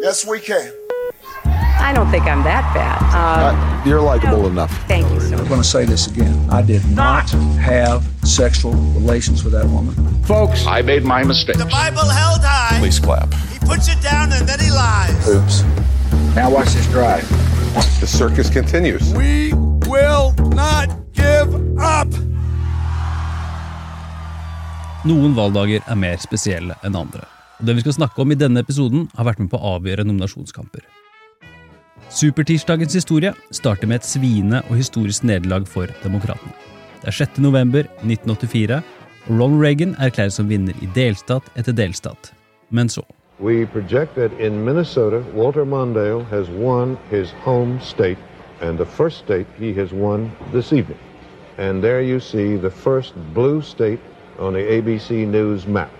Yes, we can. I don't think I'm that bad. Um, Uh, you're likable enough. thank you so much. I'm going to say this again. I did not have sexual relations with that woman. Folks, I made my mistake. The Bible held high. please clap. He puts it down and then he lies. Oops. Now watch this drive. The circus continues. We will not give up. Noen valgdager er mer spesielle enn andre. Og Det vi skal snakke om i denne episoden, har vært med på å avgjøre nominasjonskamper. Supertirsdagens historie starter med et sviende og historisk nederlag for demokratene. Det er 6. november 1984, og Ronald Reagan erklæres som vinner i delstat etter delstat. Men så We project that in Minnesota, Walter Mondale has won his home state and the first state he has won this evening. And there you see the first blue state on the ABC News map.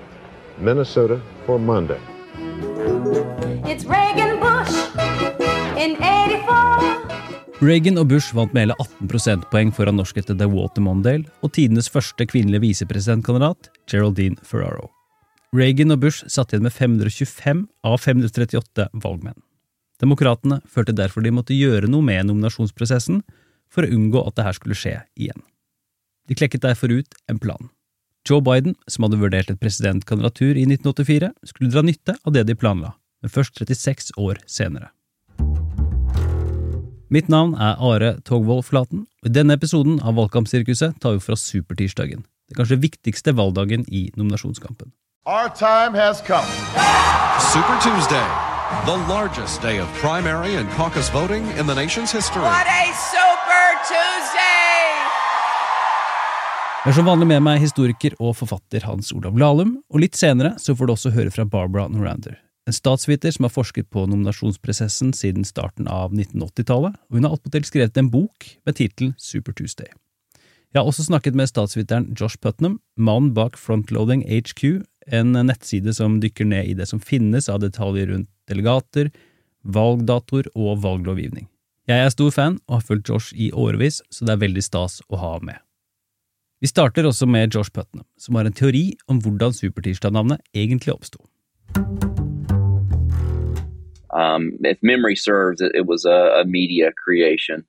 Minnesota for Monday. It's Reagan Bush in 84. Reagan og Bush vant med hele 18 prosentpoeng foran norskættede Walter Mondale og tidenes første kvinnelige visepresidentkandidat, Geraldine Ferraro. Reagan og Bush satt igjen med 525 av 538 valgmenn. Demokratene følte derfor de måtte gjøre noe med nominasjonsprosessen for å unngå at dette skulle skje igjen. De klekket derfor ut en plan. Joe Biden, som hadde vurdert et presidentkandidatur i 1984, skulle dra nytte av det de planla, men først 36 år senere. Mitt navn er Are Togvold Flaten, og i denne episoden av Valgkampsirkuset tar vi fra supertirsdagen, den kanskje viktigste valgdagen i nominasjonskampen. Our time has come. Super Tuesday, the largest day of primary and caucus voting in the nation's history. What a Super Jeg har som vanlig med meg historiker og forfatter Hans Olav Lahlum, og litt senere så får du også høre fra Barbara Norander, en statsviter som har forsket på nominasjonsprosessen siden starten av 1980-tallet, og hun har attpåtil skrevet en bok med tittelen Super Tuesday. Jeg har også snakket med statsviteren Josh Putnam, mannen bak Frontloading HQ, en nettside som dykker ned i det som finnes av detaljer rundt delegater, valgdatoer og valglovgivning. Jeg er stor fan og har fulgt Josh i årevis, så det er veldig stas å ha med. Vi starter også med Josh Putnam, som har en teori om hvordan Supertirsdag-navnet egentlig oppsto. um, if memory serves, it, it was a, a media creation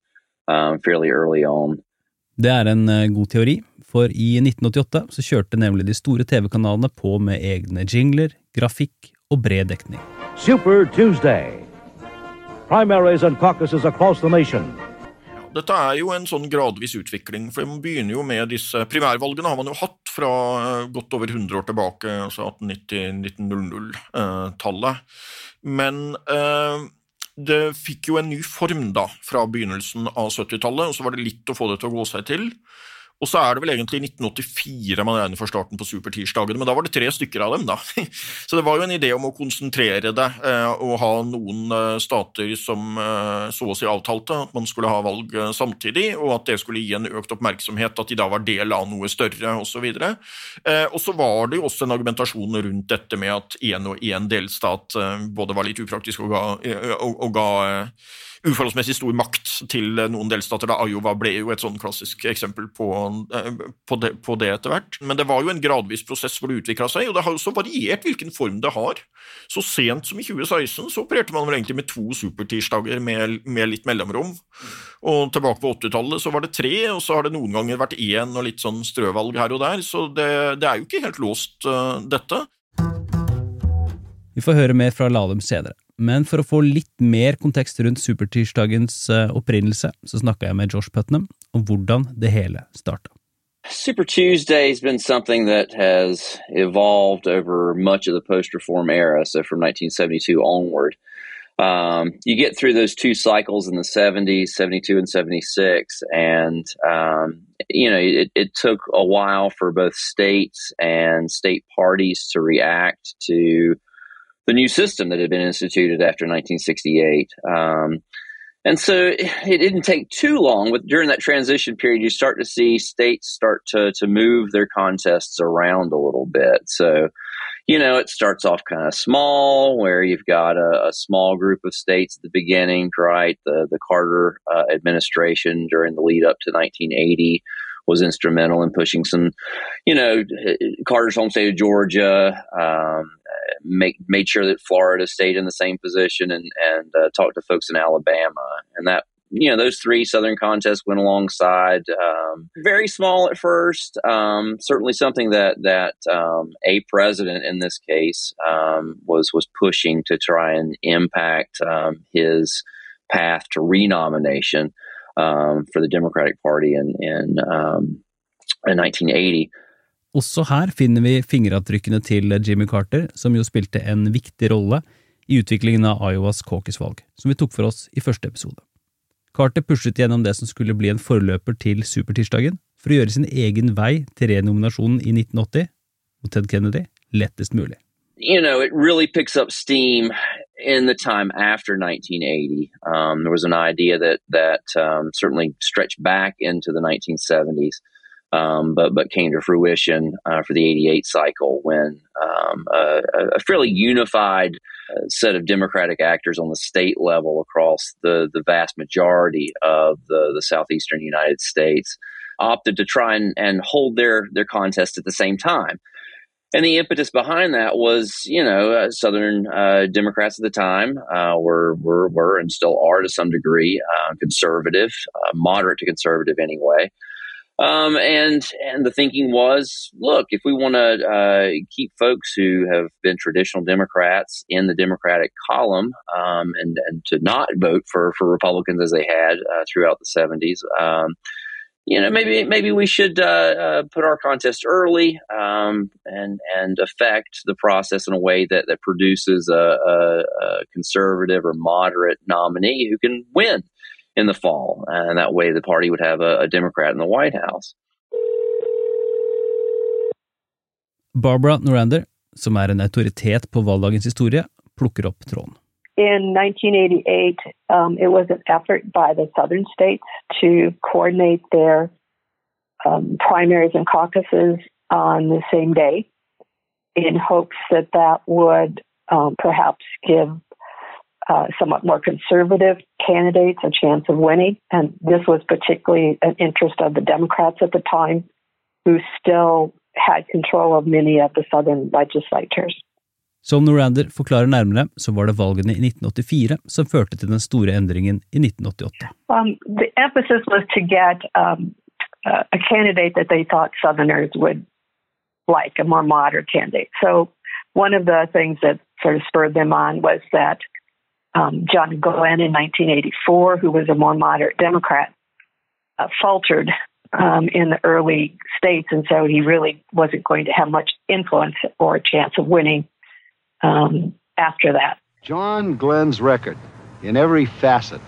um, fairly early on. Det er en eh, god teori, for i 1988 så kjørte nemlig de store TV-kanalene på med egne jingler, grafikk og bred dekning. Super Tuesday. Primaries and caucuses across the nation. Dette er jo en sånn gradvis utvikling, for man begynner jo med disse primærvalgene har man jo hatt fra eh, godt over 100 år tilbake, altså 1890-1900-tallet. Men eh, det fikk jo en ny form da, fra begynnelsen av 70-tallet, og så var det litt å få det til å gå seg til. Og så er det vel egentlig 1984 man regner for starten på supertirsdagene, men da var det tre stykker av dem, da. Så det var jo en idé om å konsentrere det eh, og ha noen eh, stater som eh, så å si avtalte at man skulle ha valg samtidig, og at det skulle gi en økt oppmerksomhet, at de da var del av noe større, osv. Og, og så var det jo også en argumentasjon rundt dette med at én og én delstat både var litt upraktisk og ga, og, og ga uforholdsmessig stor makt til noen delstater. da Iowa ble jo et sånn klassisk eksempel på, eh, på, det, etter hvert. Men det var jo en gradvis prosess hvor det utvikla seg, og det har også variert hvilken form det har. Så sent som i 2016 så opererte man vel egentlig med to supertirsdager med, med litt mellomrom. Og tilbake på 80-tallet så var det tre, og så har det noen ganger vært én og litt sånn strøvalg her og der, så det, det er jo ikke helt låst, uh, dette. Vi får høre mer fra Lahlum senere. Men for å få litt mer kontekst rundt supertirsdagens eh, opprinnelse, så snakka jeg med Josh Putnam om hvordan det hele starta. Super Tuesday has been something that has evolved over much of the post reform era, so from 1972 onward. Um, you get through those two cycles in the 70s, 72 and 76, and um, you know it, it took a while for both states and state parties to react to the new system that had been instituted after 1968. Um, and so it didn't take too long. But during that transition period, you start to see states start to to move their contests around a little bit. So, you know, it starts off kind of small, where you've got a, a small group of states at the beginning, right? The the Carter uh, administration during the lead up to 1980 was instrumental in pushing some, you know, Carter's home state of Georgia, um, make, made sure that Florida stayed in the same position and, and uh, talked to folks in Alabama. And that, you know, those three Southern contests went alongside. Um, very small at first. Um, certainly something that that um, a president in this case um, was was pushing to try and impact um, his path to renomination um, for the Democratic Party in in, in 1980. Også her finner vi fingeravtrykkene til Jimmy Carter, som jo spilte en viktig rolle i utviklingen av Iowas caucus-valg, som vi tok for oss i første episode. Carter pushet gjennom det som skulle bli en forløper til supertirsdagen, for å gjøre sin egen vei til renominasjonen i 1980 mot Ted Kennedy lettest mulig. You know, it really picks up steam in the time after 1980. Um, there was an idea that that um, certainly stretched back into the 1970s um, but but came to fruition uh, for the '88 cycle when um, a, a, fairly unified uh, set of Democratic actors on the state level across the the vast majority of the the southeastern United States opted to try and, and hold their their contest at the same time. And the impetus behind that was, you know, uh, Southern uh, Democrats at the time uh, were, were were and still are to some degree uh, conservative, uh, moderate to conservative anyway. Um, and and the thinking was, look, if we want to uh, keep folks who have been traditional Democrats in the Democratic column, um, and and to not vote for for Republicans as they had uh, throughout the seventies, um, you know, maybe maybe we should uh, uh put our contest early um, and and affect the process in a way that that produces a, a, a conservative or moderate nominee who can win in the fall. And that way the party would have a, a Democrat in the White House. Barbara Norander, som er en autoritet på valgdagens historie, plukker opp tråden. In 1988, um, it was an effort by the southern states to coordinate their um, primaries and caucuses on the same day in hopes that that would um, perhaps give uh, somewhat more conservative candidates a chance of winning. And this was particularly an interest of the Democrats at the time, who still had control of many of the southern legislatures. Som Norander forklarer nærmere, så var det valgene i 1984 som førte til den store endringen i 1988. Um, the emphasis was to get um, a candidate that they thought Southerners would like, a more moderate candidate. So one of the things that sort of spurred them on was that um, John Glenn in 1984, who was a more moderate Democrat, uh, faltered um, in the early states, and so he really wasn't going to have much influence or a chance of winning um, after that. John Glenn's record, in every facet,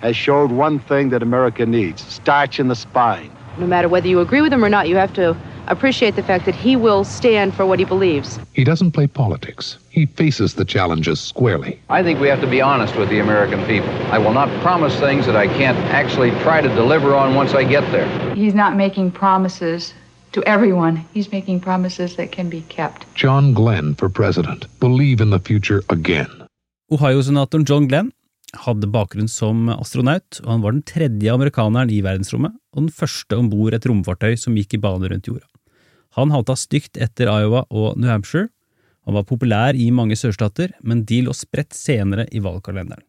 has showed one thing that America needs starch in the spine. No matter whether you agree with him or not, you have to appreciate the fact that he will stand for what he believes. He doesn't play politics. He faces the challenges squarely. I think we have to be honest with the American people. I will not promise things that I can't actually try to deliver on once I get there. He's not making promises to everyone. He's making promises that can be kept. John Glenn for president. Believe in the future again. Ohio-senatoren John Glenn hadde bakgrunn som astronaut, og han var den tredje amerikaneren i verdensrommet og den første om bord et romfartøy som gikk i bane rundt jorda. Han halta stygt etter Iowa og New Hampshire. Han var populær i mange sørstater, men de lå spredt senere i valgkalenderen.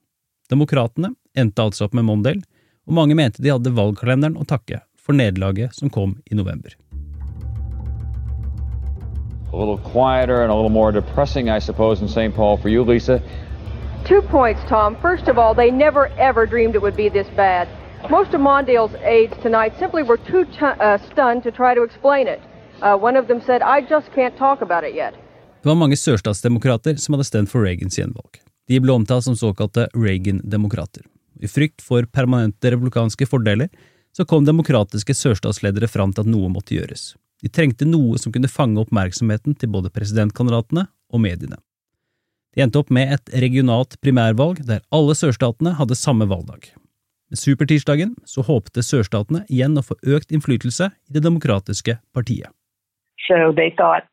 Demokratene endte altså opp med Mondale, og mange mente de hadde valgkalenderen å takke for nederlaget som kom i november. A little quieter and a little more depressing, I suppose, in St. Paul for you, Lisa. Two points, Tom. First of all, they never ever dreamed it would be this bad. Most of Mondale's aides tonight simply were too uh, stunned to try to explain it. Uh, said. Det var mange sørstatsdemokrater som hadde stemt for Reagans gjenvalg. De ble omtalt som såkalte Reagan-demokrater. I frykt for permanente republikanske fordeler så kom demokratiske sørstatsledere fram til at noe måtte gjøres. De trengte noe som kunne fange oppmerksomheten til både presidentkandidatene og mediene. De endte opp med et regionalt primærvalg der alle sørstatene hadde samme valgdag. Med supertirsdagen så håpte sørstatene igjen å få økt innflytelse i det demokratiske partiet. So they thought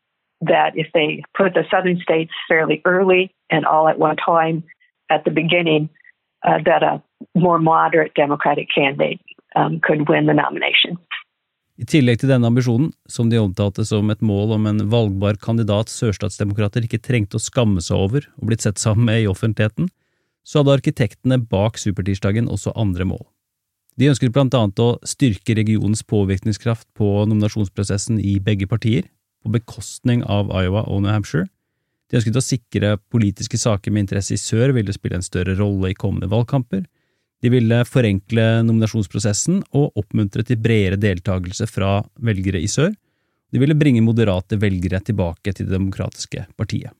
that if they put the southern states fairly early and all at one time at the beginning, uh, that a more moderate Democratic candidate um, could win the nomination. I tillegg til denne ambisjonen, som de omtalte som et mål om en valgbar kandidat sørstatsdemokrater ikke trengte å skamme seg over og blitt sett sammen med i offentligheten, så hadde arkitektene bak supertirsdagen også andre mål. De blant annet å styrke regionens påvirkningskraft på nominasjonsprosessen i begge partier, på bekostning av Iowa og New Hampshire. De ønsket å sikre politiske saker med interesse i sør ville spille en større rolle i kommende valgkamper, de ville forenkle nominasjonsprosessen og oppmuntre til bredere deltakelse fra velgere i sør. De ville bringe moderate velgere tilbake til det demokratiske partiet.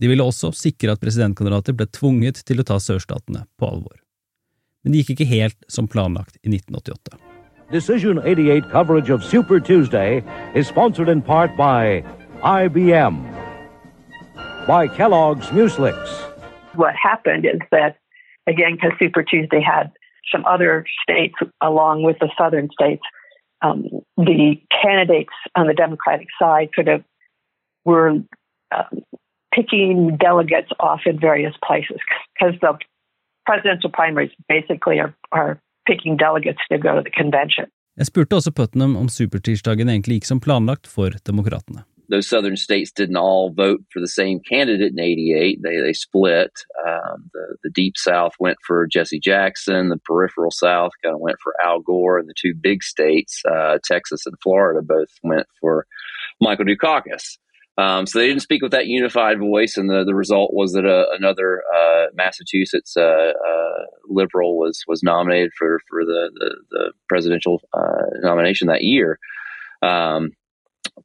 De ville også sikre at presidentkandidater ble tvunget til å ta sørstatene på alvor. Men det gikk ikke helt som planlagt i 1988. Decision 88 coverage of Super Tuesday is sponsored in part by IBM, by Kellogg's Mueslix. What happened is that, again, because Super Tuesday had some other states along with the southern states, um, the candidates on the Democratic side could have were um, picking delegates off in various places because the presidential primaries basically are, are picking delegates to go to the convention. Jeg spurte også Putnam om supertirsdagen egentlig gikk som planlagt for demokratene. those southern states didn't all vote for the same candidate in 88. They, they split. Um, the, the deep South went for Jesse Jackson. The peripheral South kind of went for Al Gore. And the two big states, uh, Texas and Florida, both went for Michael Dukakis. Um, so they didn't speak with that unified voice, and the, the result was that uh, another uh, Massachusetts uh, uh, liberal was was nominated for for the the, the presidential uh, nomination that year. Um,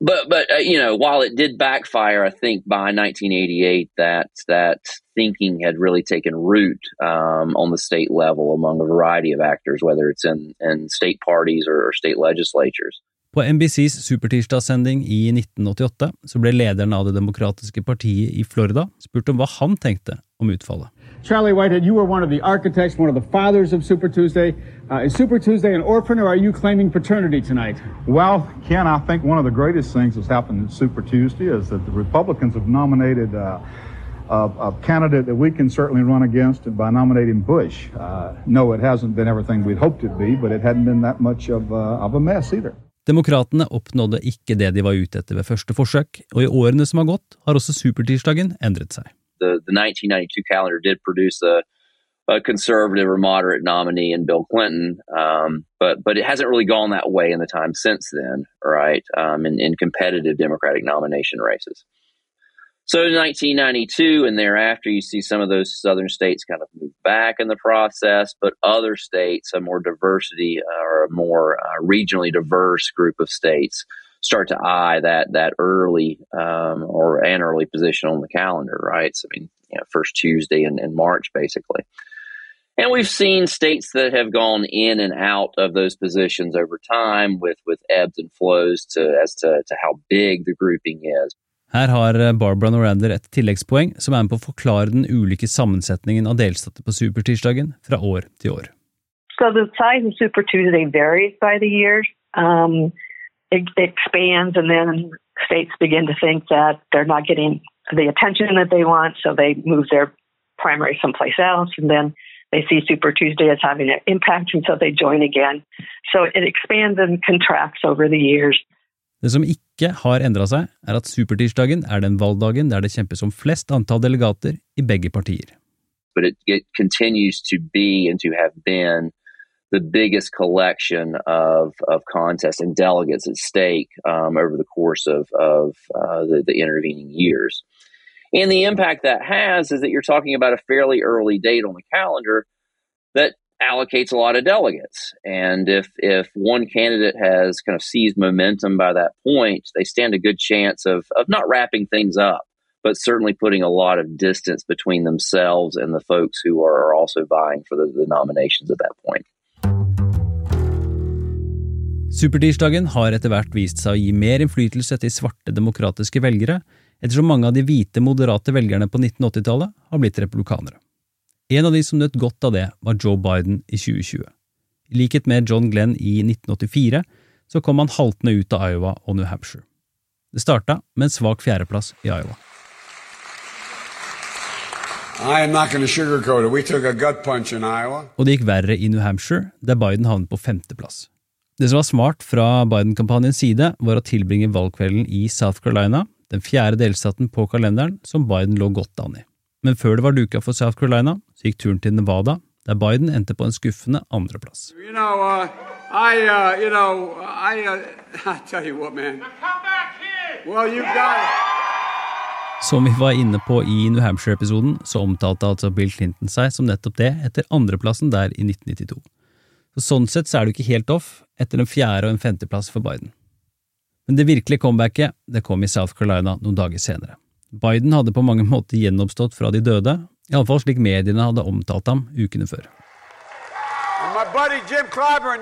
but but uh, you know while it did backfire i think by 1988 that that thinking had really taken root um, on the state level among a variety of actors whether it's in, in state parties or, or state legislatures På NBCs supertirsdagssending i 1988 så ble lederen av Det demokratiske partiet i Florida spurt om hva han tenkte om utfallet. Charlie Whitehead, you were one of the architects, one of the fathers of Super Tuesday. Uh, is Super Tuesday an orphan, or are you claiming paternity tonight? Well, Ken, I think one of the greatest things that's happened in Super Tuesday is that the Republicans have nominated uh, a, a, candidate that we can certainly run against by nominating Bush. Uh, no, it hasn't been everything we'd hoped it'd be, but it hadn't been that much of, uh, of a mess either. Demokratene oppnådde ikke det de var ute etter ved første forsøk, og i årene som har gått, har også supertirsdagen endret seg. The, the 1992 calendar did produce a, a conservative or moderate nominee in Bill Clinton, um, but but it hasn't really gone that way in the time since then, right? Um, in, in competitive Democratic nomination races. So in 1992 and thereafter, you see some of those southern states kind of move back in the process, but other states, a more diversity uh, or a more uh, regionally diverse group of states, start to eye that that early um, or an early position on the calendar, right? So I mean, you know, first Tuesday in, in March, basically. And we've seen states that have gone in and out of those positions over time with, with ebbs and flows to, as to, to how big the grouping is. Her har eh, Barbara Norander et tilleggspoeng som er med på å forklare den ulike sammensetningen av delstater på supertirsdagen fra år til år. So the size of Super Tuesday varies by the years. Um, it, it expands, and then states begin to think that they're not getting the attention that they want, so they move their primary someplace else, and then they see Super Tuesday as having an impact, and so they join again. So it expands and contracts over the years. Det som ikke har endra seg, er at supertirsdagen er den valgdagen der det kjempes om flest antall delegater i begge partier. But it, it continues to be and to have been the biggest collection of, of contests and delegates at stake um, over the course of, of uh, the, the intervening years. And the impact that has is that you're talking about a fairly early date on the calendar that allocates a lot of delegates. And if if one candidate has kind of seized momentum by that point, they stand a good chance of of not wrapping things up, but certainly putting a lot of distance between themselves and the folks who are also vying for the, the nominations at that point. Supertirsdagen har etter hvert vist seg å gi mer innflytelse til svarte demokratiske velgere, ettersom mange av de hvite, moderate velgerne på 1980-tallet har blitt republikanere. En av de som nøt godt av det, var Joe Biden i 2020. I likhet med John Glenn i 1984 så kom han haltende ut av Iowa og New Hampshire. Det starta med en svak fjerdeplass i Iowa. Og det gikk verre i New Hampshire, der Biden havnet på femteplass. Det som var smart fra Biden-kampanjens side, var å tilbringe valgkvelden i South Carolina, den fjerde delstaten på kalenderen som Biden lå godt an i. Men før det var duka for South Carolina, så gikk turen til Nevada, der Biden endte på en skuffende andreplass. You know, uh, I, uh, you know, I, uh, what. Well. Som vi var inne på i New Hampshire-episoden, så omtalte altså Bill Clinton seg som nettopp det etter andreplassen der i 1992. Så sånn sett så er du ikke helt off etter en fjerde og en femteplass for Biden. Men det virkelige comebacket det kom i South Carolina noen dager senere. Biden hadde på mange måter gjenoppstått fra de døde, iallfall slik mediene hadde omtalt ham ukene før. Clyburn.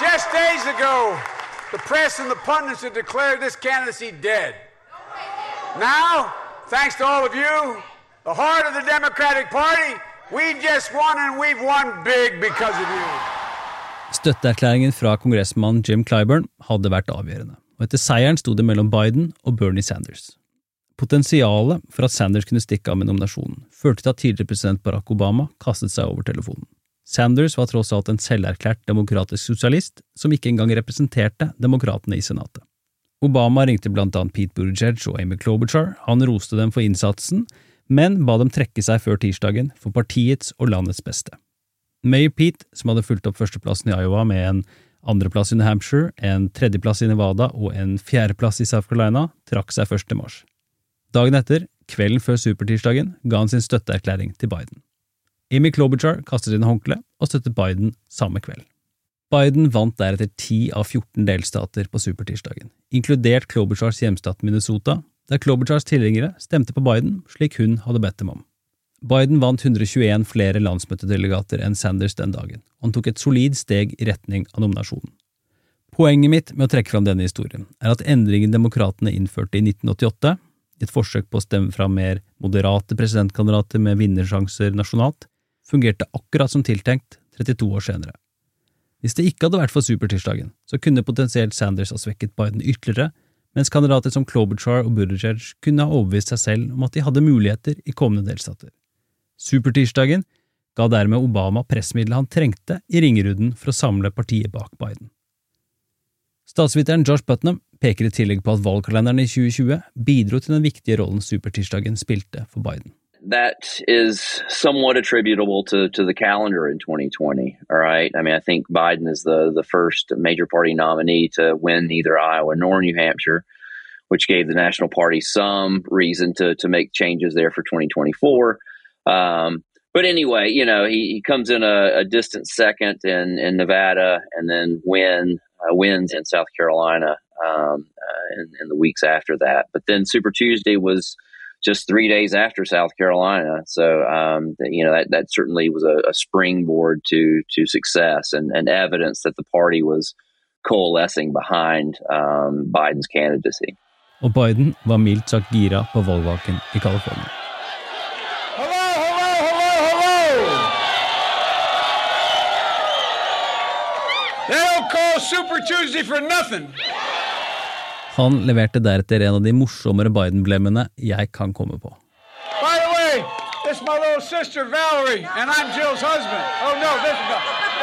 Just days ago, the press and the pundits had declared this candidacy dead. Now, thanks to all of you, the heart of the Democratic Party, we just won and we've won big because of you. Støtteerklæringen fra kongressmann Jim Clyburn hadde vært avgjørende, og etter seieren sto det mellom Biden og Bernie Sanders. Potensialet for at Sanders kunne stikke av med nominasjonen, førte til at tidligere president Barack Obama kastet seg over telefonen. Sanders var tross alt en selverklært demokratisk sosialist som ikke engang representerte demokratene i senatet. Obama ringte blant annet Pete Buttigieg og Amy Klobuchar, han roste dem for innsatsen, men ba dem trekke seg før tirsdagen for partiets og landets beste. Mayor Pete, som hadde fulgt opp førsteplassen i Iowa med en andreplass i New Hampshire, en tredjeplass i Nevada og en fjerdeplass i South Carolina, trakk seg 1. mars. Dagen etter, kvelden før supertirsdagen, ga han sin støtteerklæring til Biden. Amy Klobuchar kastet inn håndkleet og støttet Biden samme kveld. Biden vant deretter 10 av 14 delstater på supertirsdagen, inkludert Klobuchars hjemstat Minnesota, der Klobuchars tilhengere stemte på Biden slik hun hadde bedt dem om. Biden vant 121 flere landsmøtedelegater enn Sanders den dagen, og han tok et solid steg i retning av nominasjonen. Poenget mitt med å trekke fram denne historien er at endringen demokratene innførte i 1988, i et forsøk på å stemme fram mer moderate presidentkandidater med vinnersjanser nasjonalt, fungerte akkurat som tiltenkt 32 år senere. Hvis det ikke hadde vært for supertirsdagen, så kunne potensielt Sanders ha svekket Biden ytterligere, mens kandidater som Klobuchar og Buttigieg kunne ha overbevist seg selv om at de hadde muligheter i kommende delstater. Supertirsdagen ga dermed Obama pressmiddelet han trengte i ringerunden for å samle partiet bak Biden. Statsviteren Josh Putnam peker i tillegg på at valgkalenderen i 2020 bidro til den viktige rollen supertirsdagen spilte for Biden. that is somewhat attributable to, to the calendar in 2020. All right. I mean, I think Biden is the, the first major party nominee to win either Iowa nor New Hampshire, which gave the National Party some reason to, to make changes there for 2024. Um, but anyway, you know, he, he comes in a, a distant second in, in Nevada and then win, uh, wins in South Carolina um, uh, in, in the weeks after that. But then Super Tuesday was just three days after South Carolina. So um, you know that that certainly was a, a springboard to to success and, and, evidence that the party was coalescing behind um, Biden's candidacy. Og Biden var mildt sagt gira på valgvaken i California. Han leverte deretter en av de morsommere Biden-blemmene jeg kan komme på. By the way, this is my little sister Valerie, and I'm Jill's husband. Oh no, this is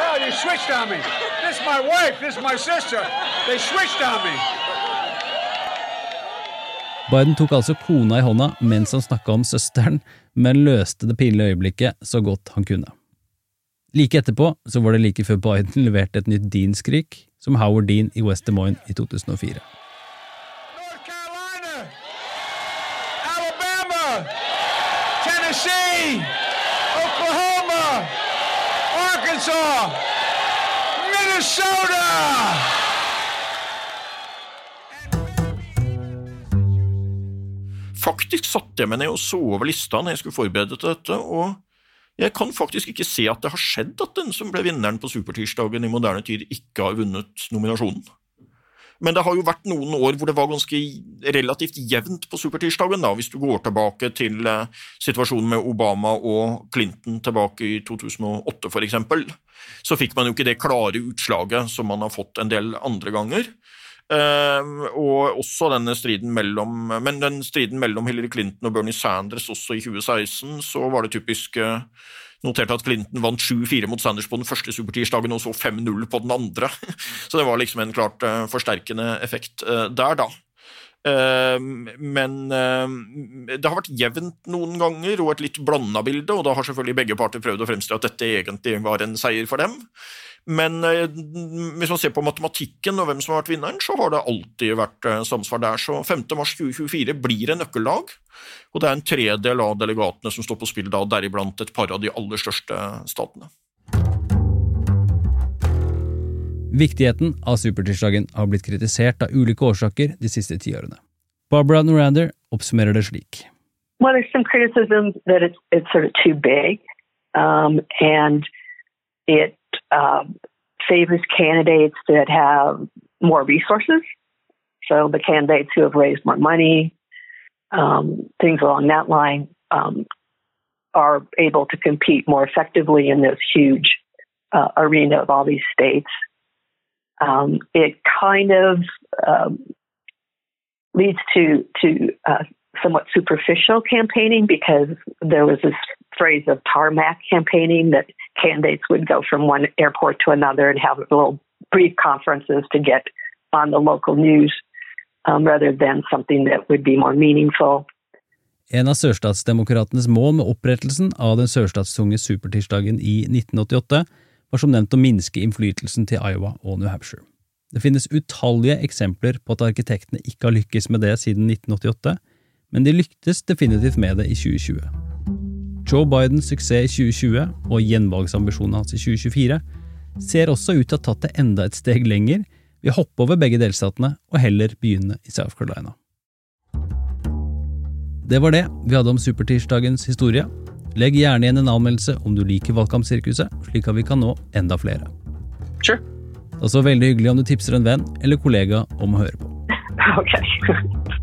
oh you switched on me. This is my wife. This is my sister. They switched on me. Biden tok altså kona i hånda mens han snakka om søsteren, men løste det pinlige øyeblikket så godt han kunne. Like etterpå så var det like før Biden leverte et nytt Dean-skrik, som Howard Dean i West Des Moines i 2004. Tennessee, Oklahoma, Arkansas, Minnesota. Faktisk satte jeg meg ned og så over lista når jeg skulle forberede til dette, og jeg kan faktisk ikke se at det har skjedd at den som ble vinneren på supertirsdagen i moderne tid, ikke har vunnet nominasjonen. Men det har jo vært noen år hvor det var ganske relativt jevnt på supertirsdagen. da, Hvis du går tilbake til eh, situasjonen med Obama og Clinton tilbake i 2008 f.eks., så fikk man jo ikke det klare utslaget som man har fått en del andre ganger. Uh, og også denne striden mellom Men den striden mellom Hillary Clinton og Bernie Sanders også i 2016, så var det typisk uh, notert at Clinton vant 7-4 mot Sanders på den første supertirsdagen og så 5-0 på den andre. Så det var liksom en klart uh, forsterkende effekt der, da. Men det har vært jevnt noen ganger og et litt blanda bilde, og da har selvfølgelig begge parter prøvd å fremstille at dette egentlig var en seier for dem. Men eh, hvis man ser på matematikken og hvem som har vært vinneren, så har det alltid vært eh, samsvar der. Så 5. mars 2024 blir en nøkkeldag, og det er en tredel av delegatene som står på spill da, deriblant et par av de aller største statene. Viktigheten av supertirsdagen har blitt kritisert av ulike årsaker de siste tiårene. Barbara Norander oppsummerer det slik. Well, there's some criticism that it's, it's sort of too big, um, and it um, favors candidates that have more resources. So the candidates who have raised more money, um, things along that line, um, are able to compete more effectively in this huge uh, arena of all these states. Um, it kind of um, leads to to uh, somewhat superficial campaigning because there was this phrase of tarmac campaigning that candidates would go from one airport to another and have little brief conferences to get on the local news um, rather than something that would be more meaningful. En av sørstatsdemokratenes mål med opprettelsen av den sørstatstunge supertirsdagen i 1988 var som nevnt å minske innflytelsen til Iowa og New Hampshire. Det finnes utallige eksempler på at arkitektene ikke har lykkes med det siden 1988, men de lyktes definitivt med det i 2020. Joe Bidens suksess i 2020 og gjenvalgsambisjonene hans i 2024 ser også ut til å ha tatt det enda et steg lenger ved å hoppe over begge delstatene og heller begynne i South Carolina. Det var det vi hadde om supertirsdagens historie. Legg gjerne igjen en anmeldelse om du liker Valgkampsirkuset, slik at vi kan nå enda flere. Sure. Det er også veldig hyggelig om du tipser en venn eller kollega om å høre på. Okay.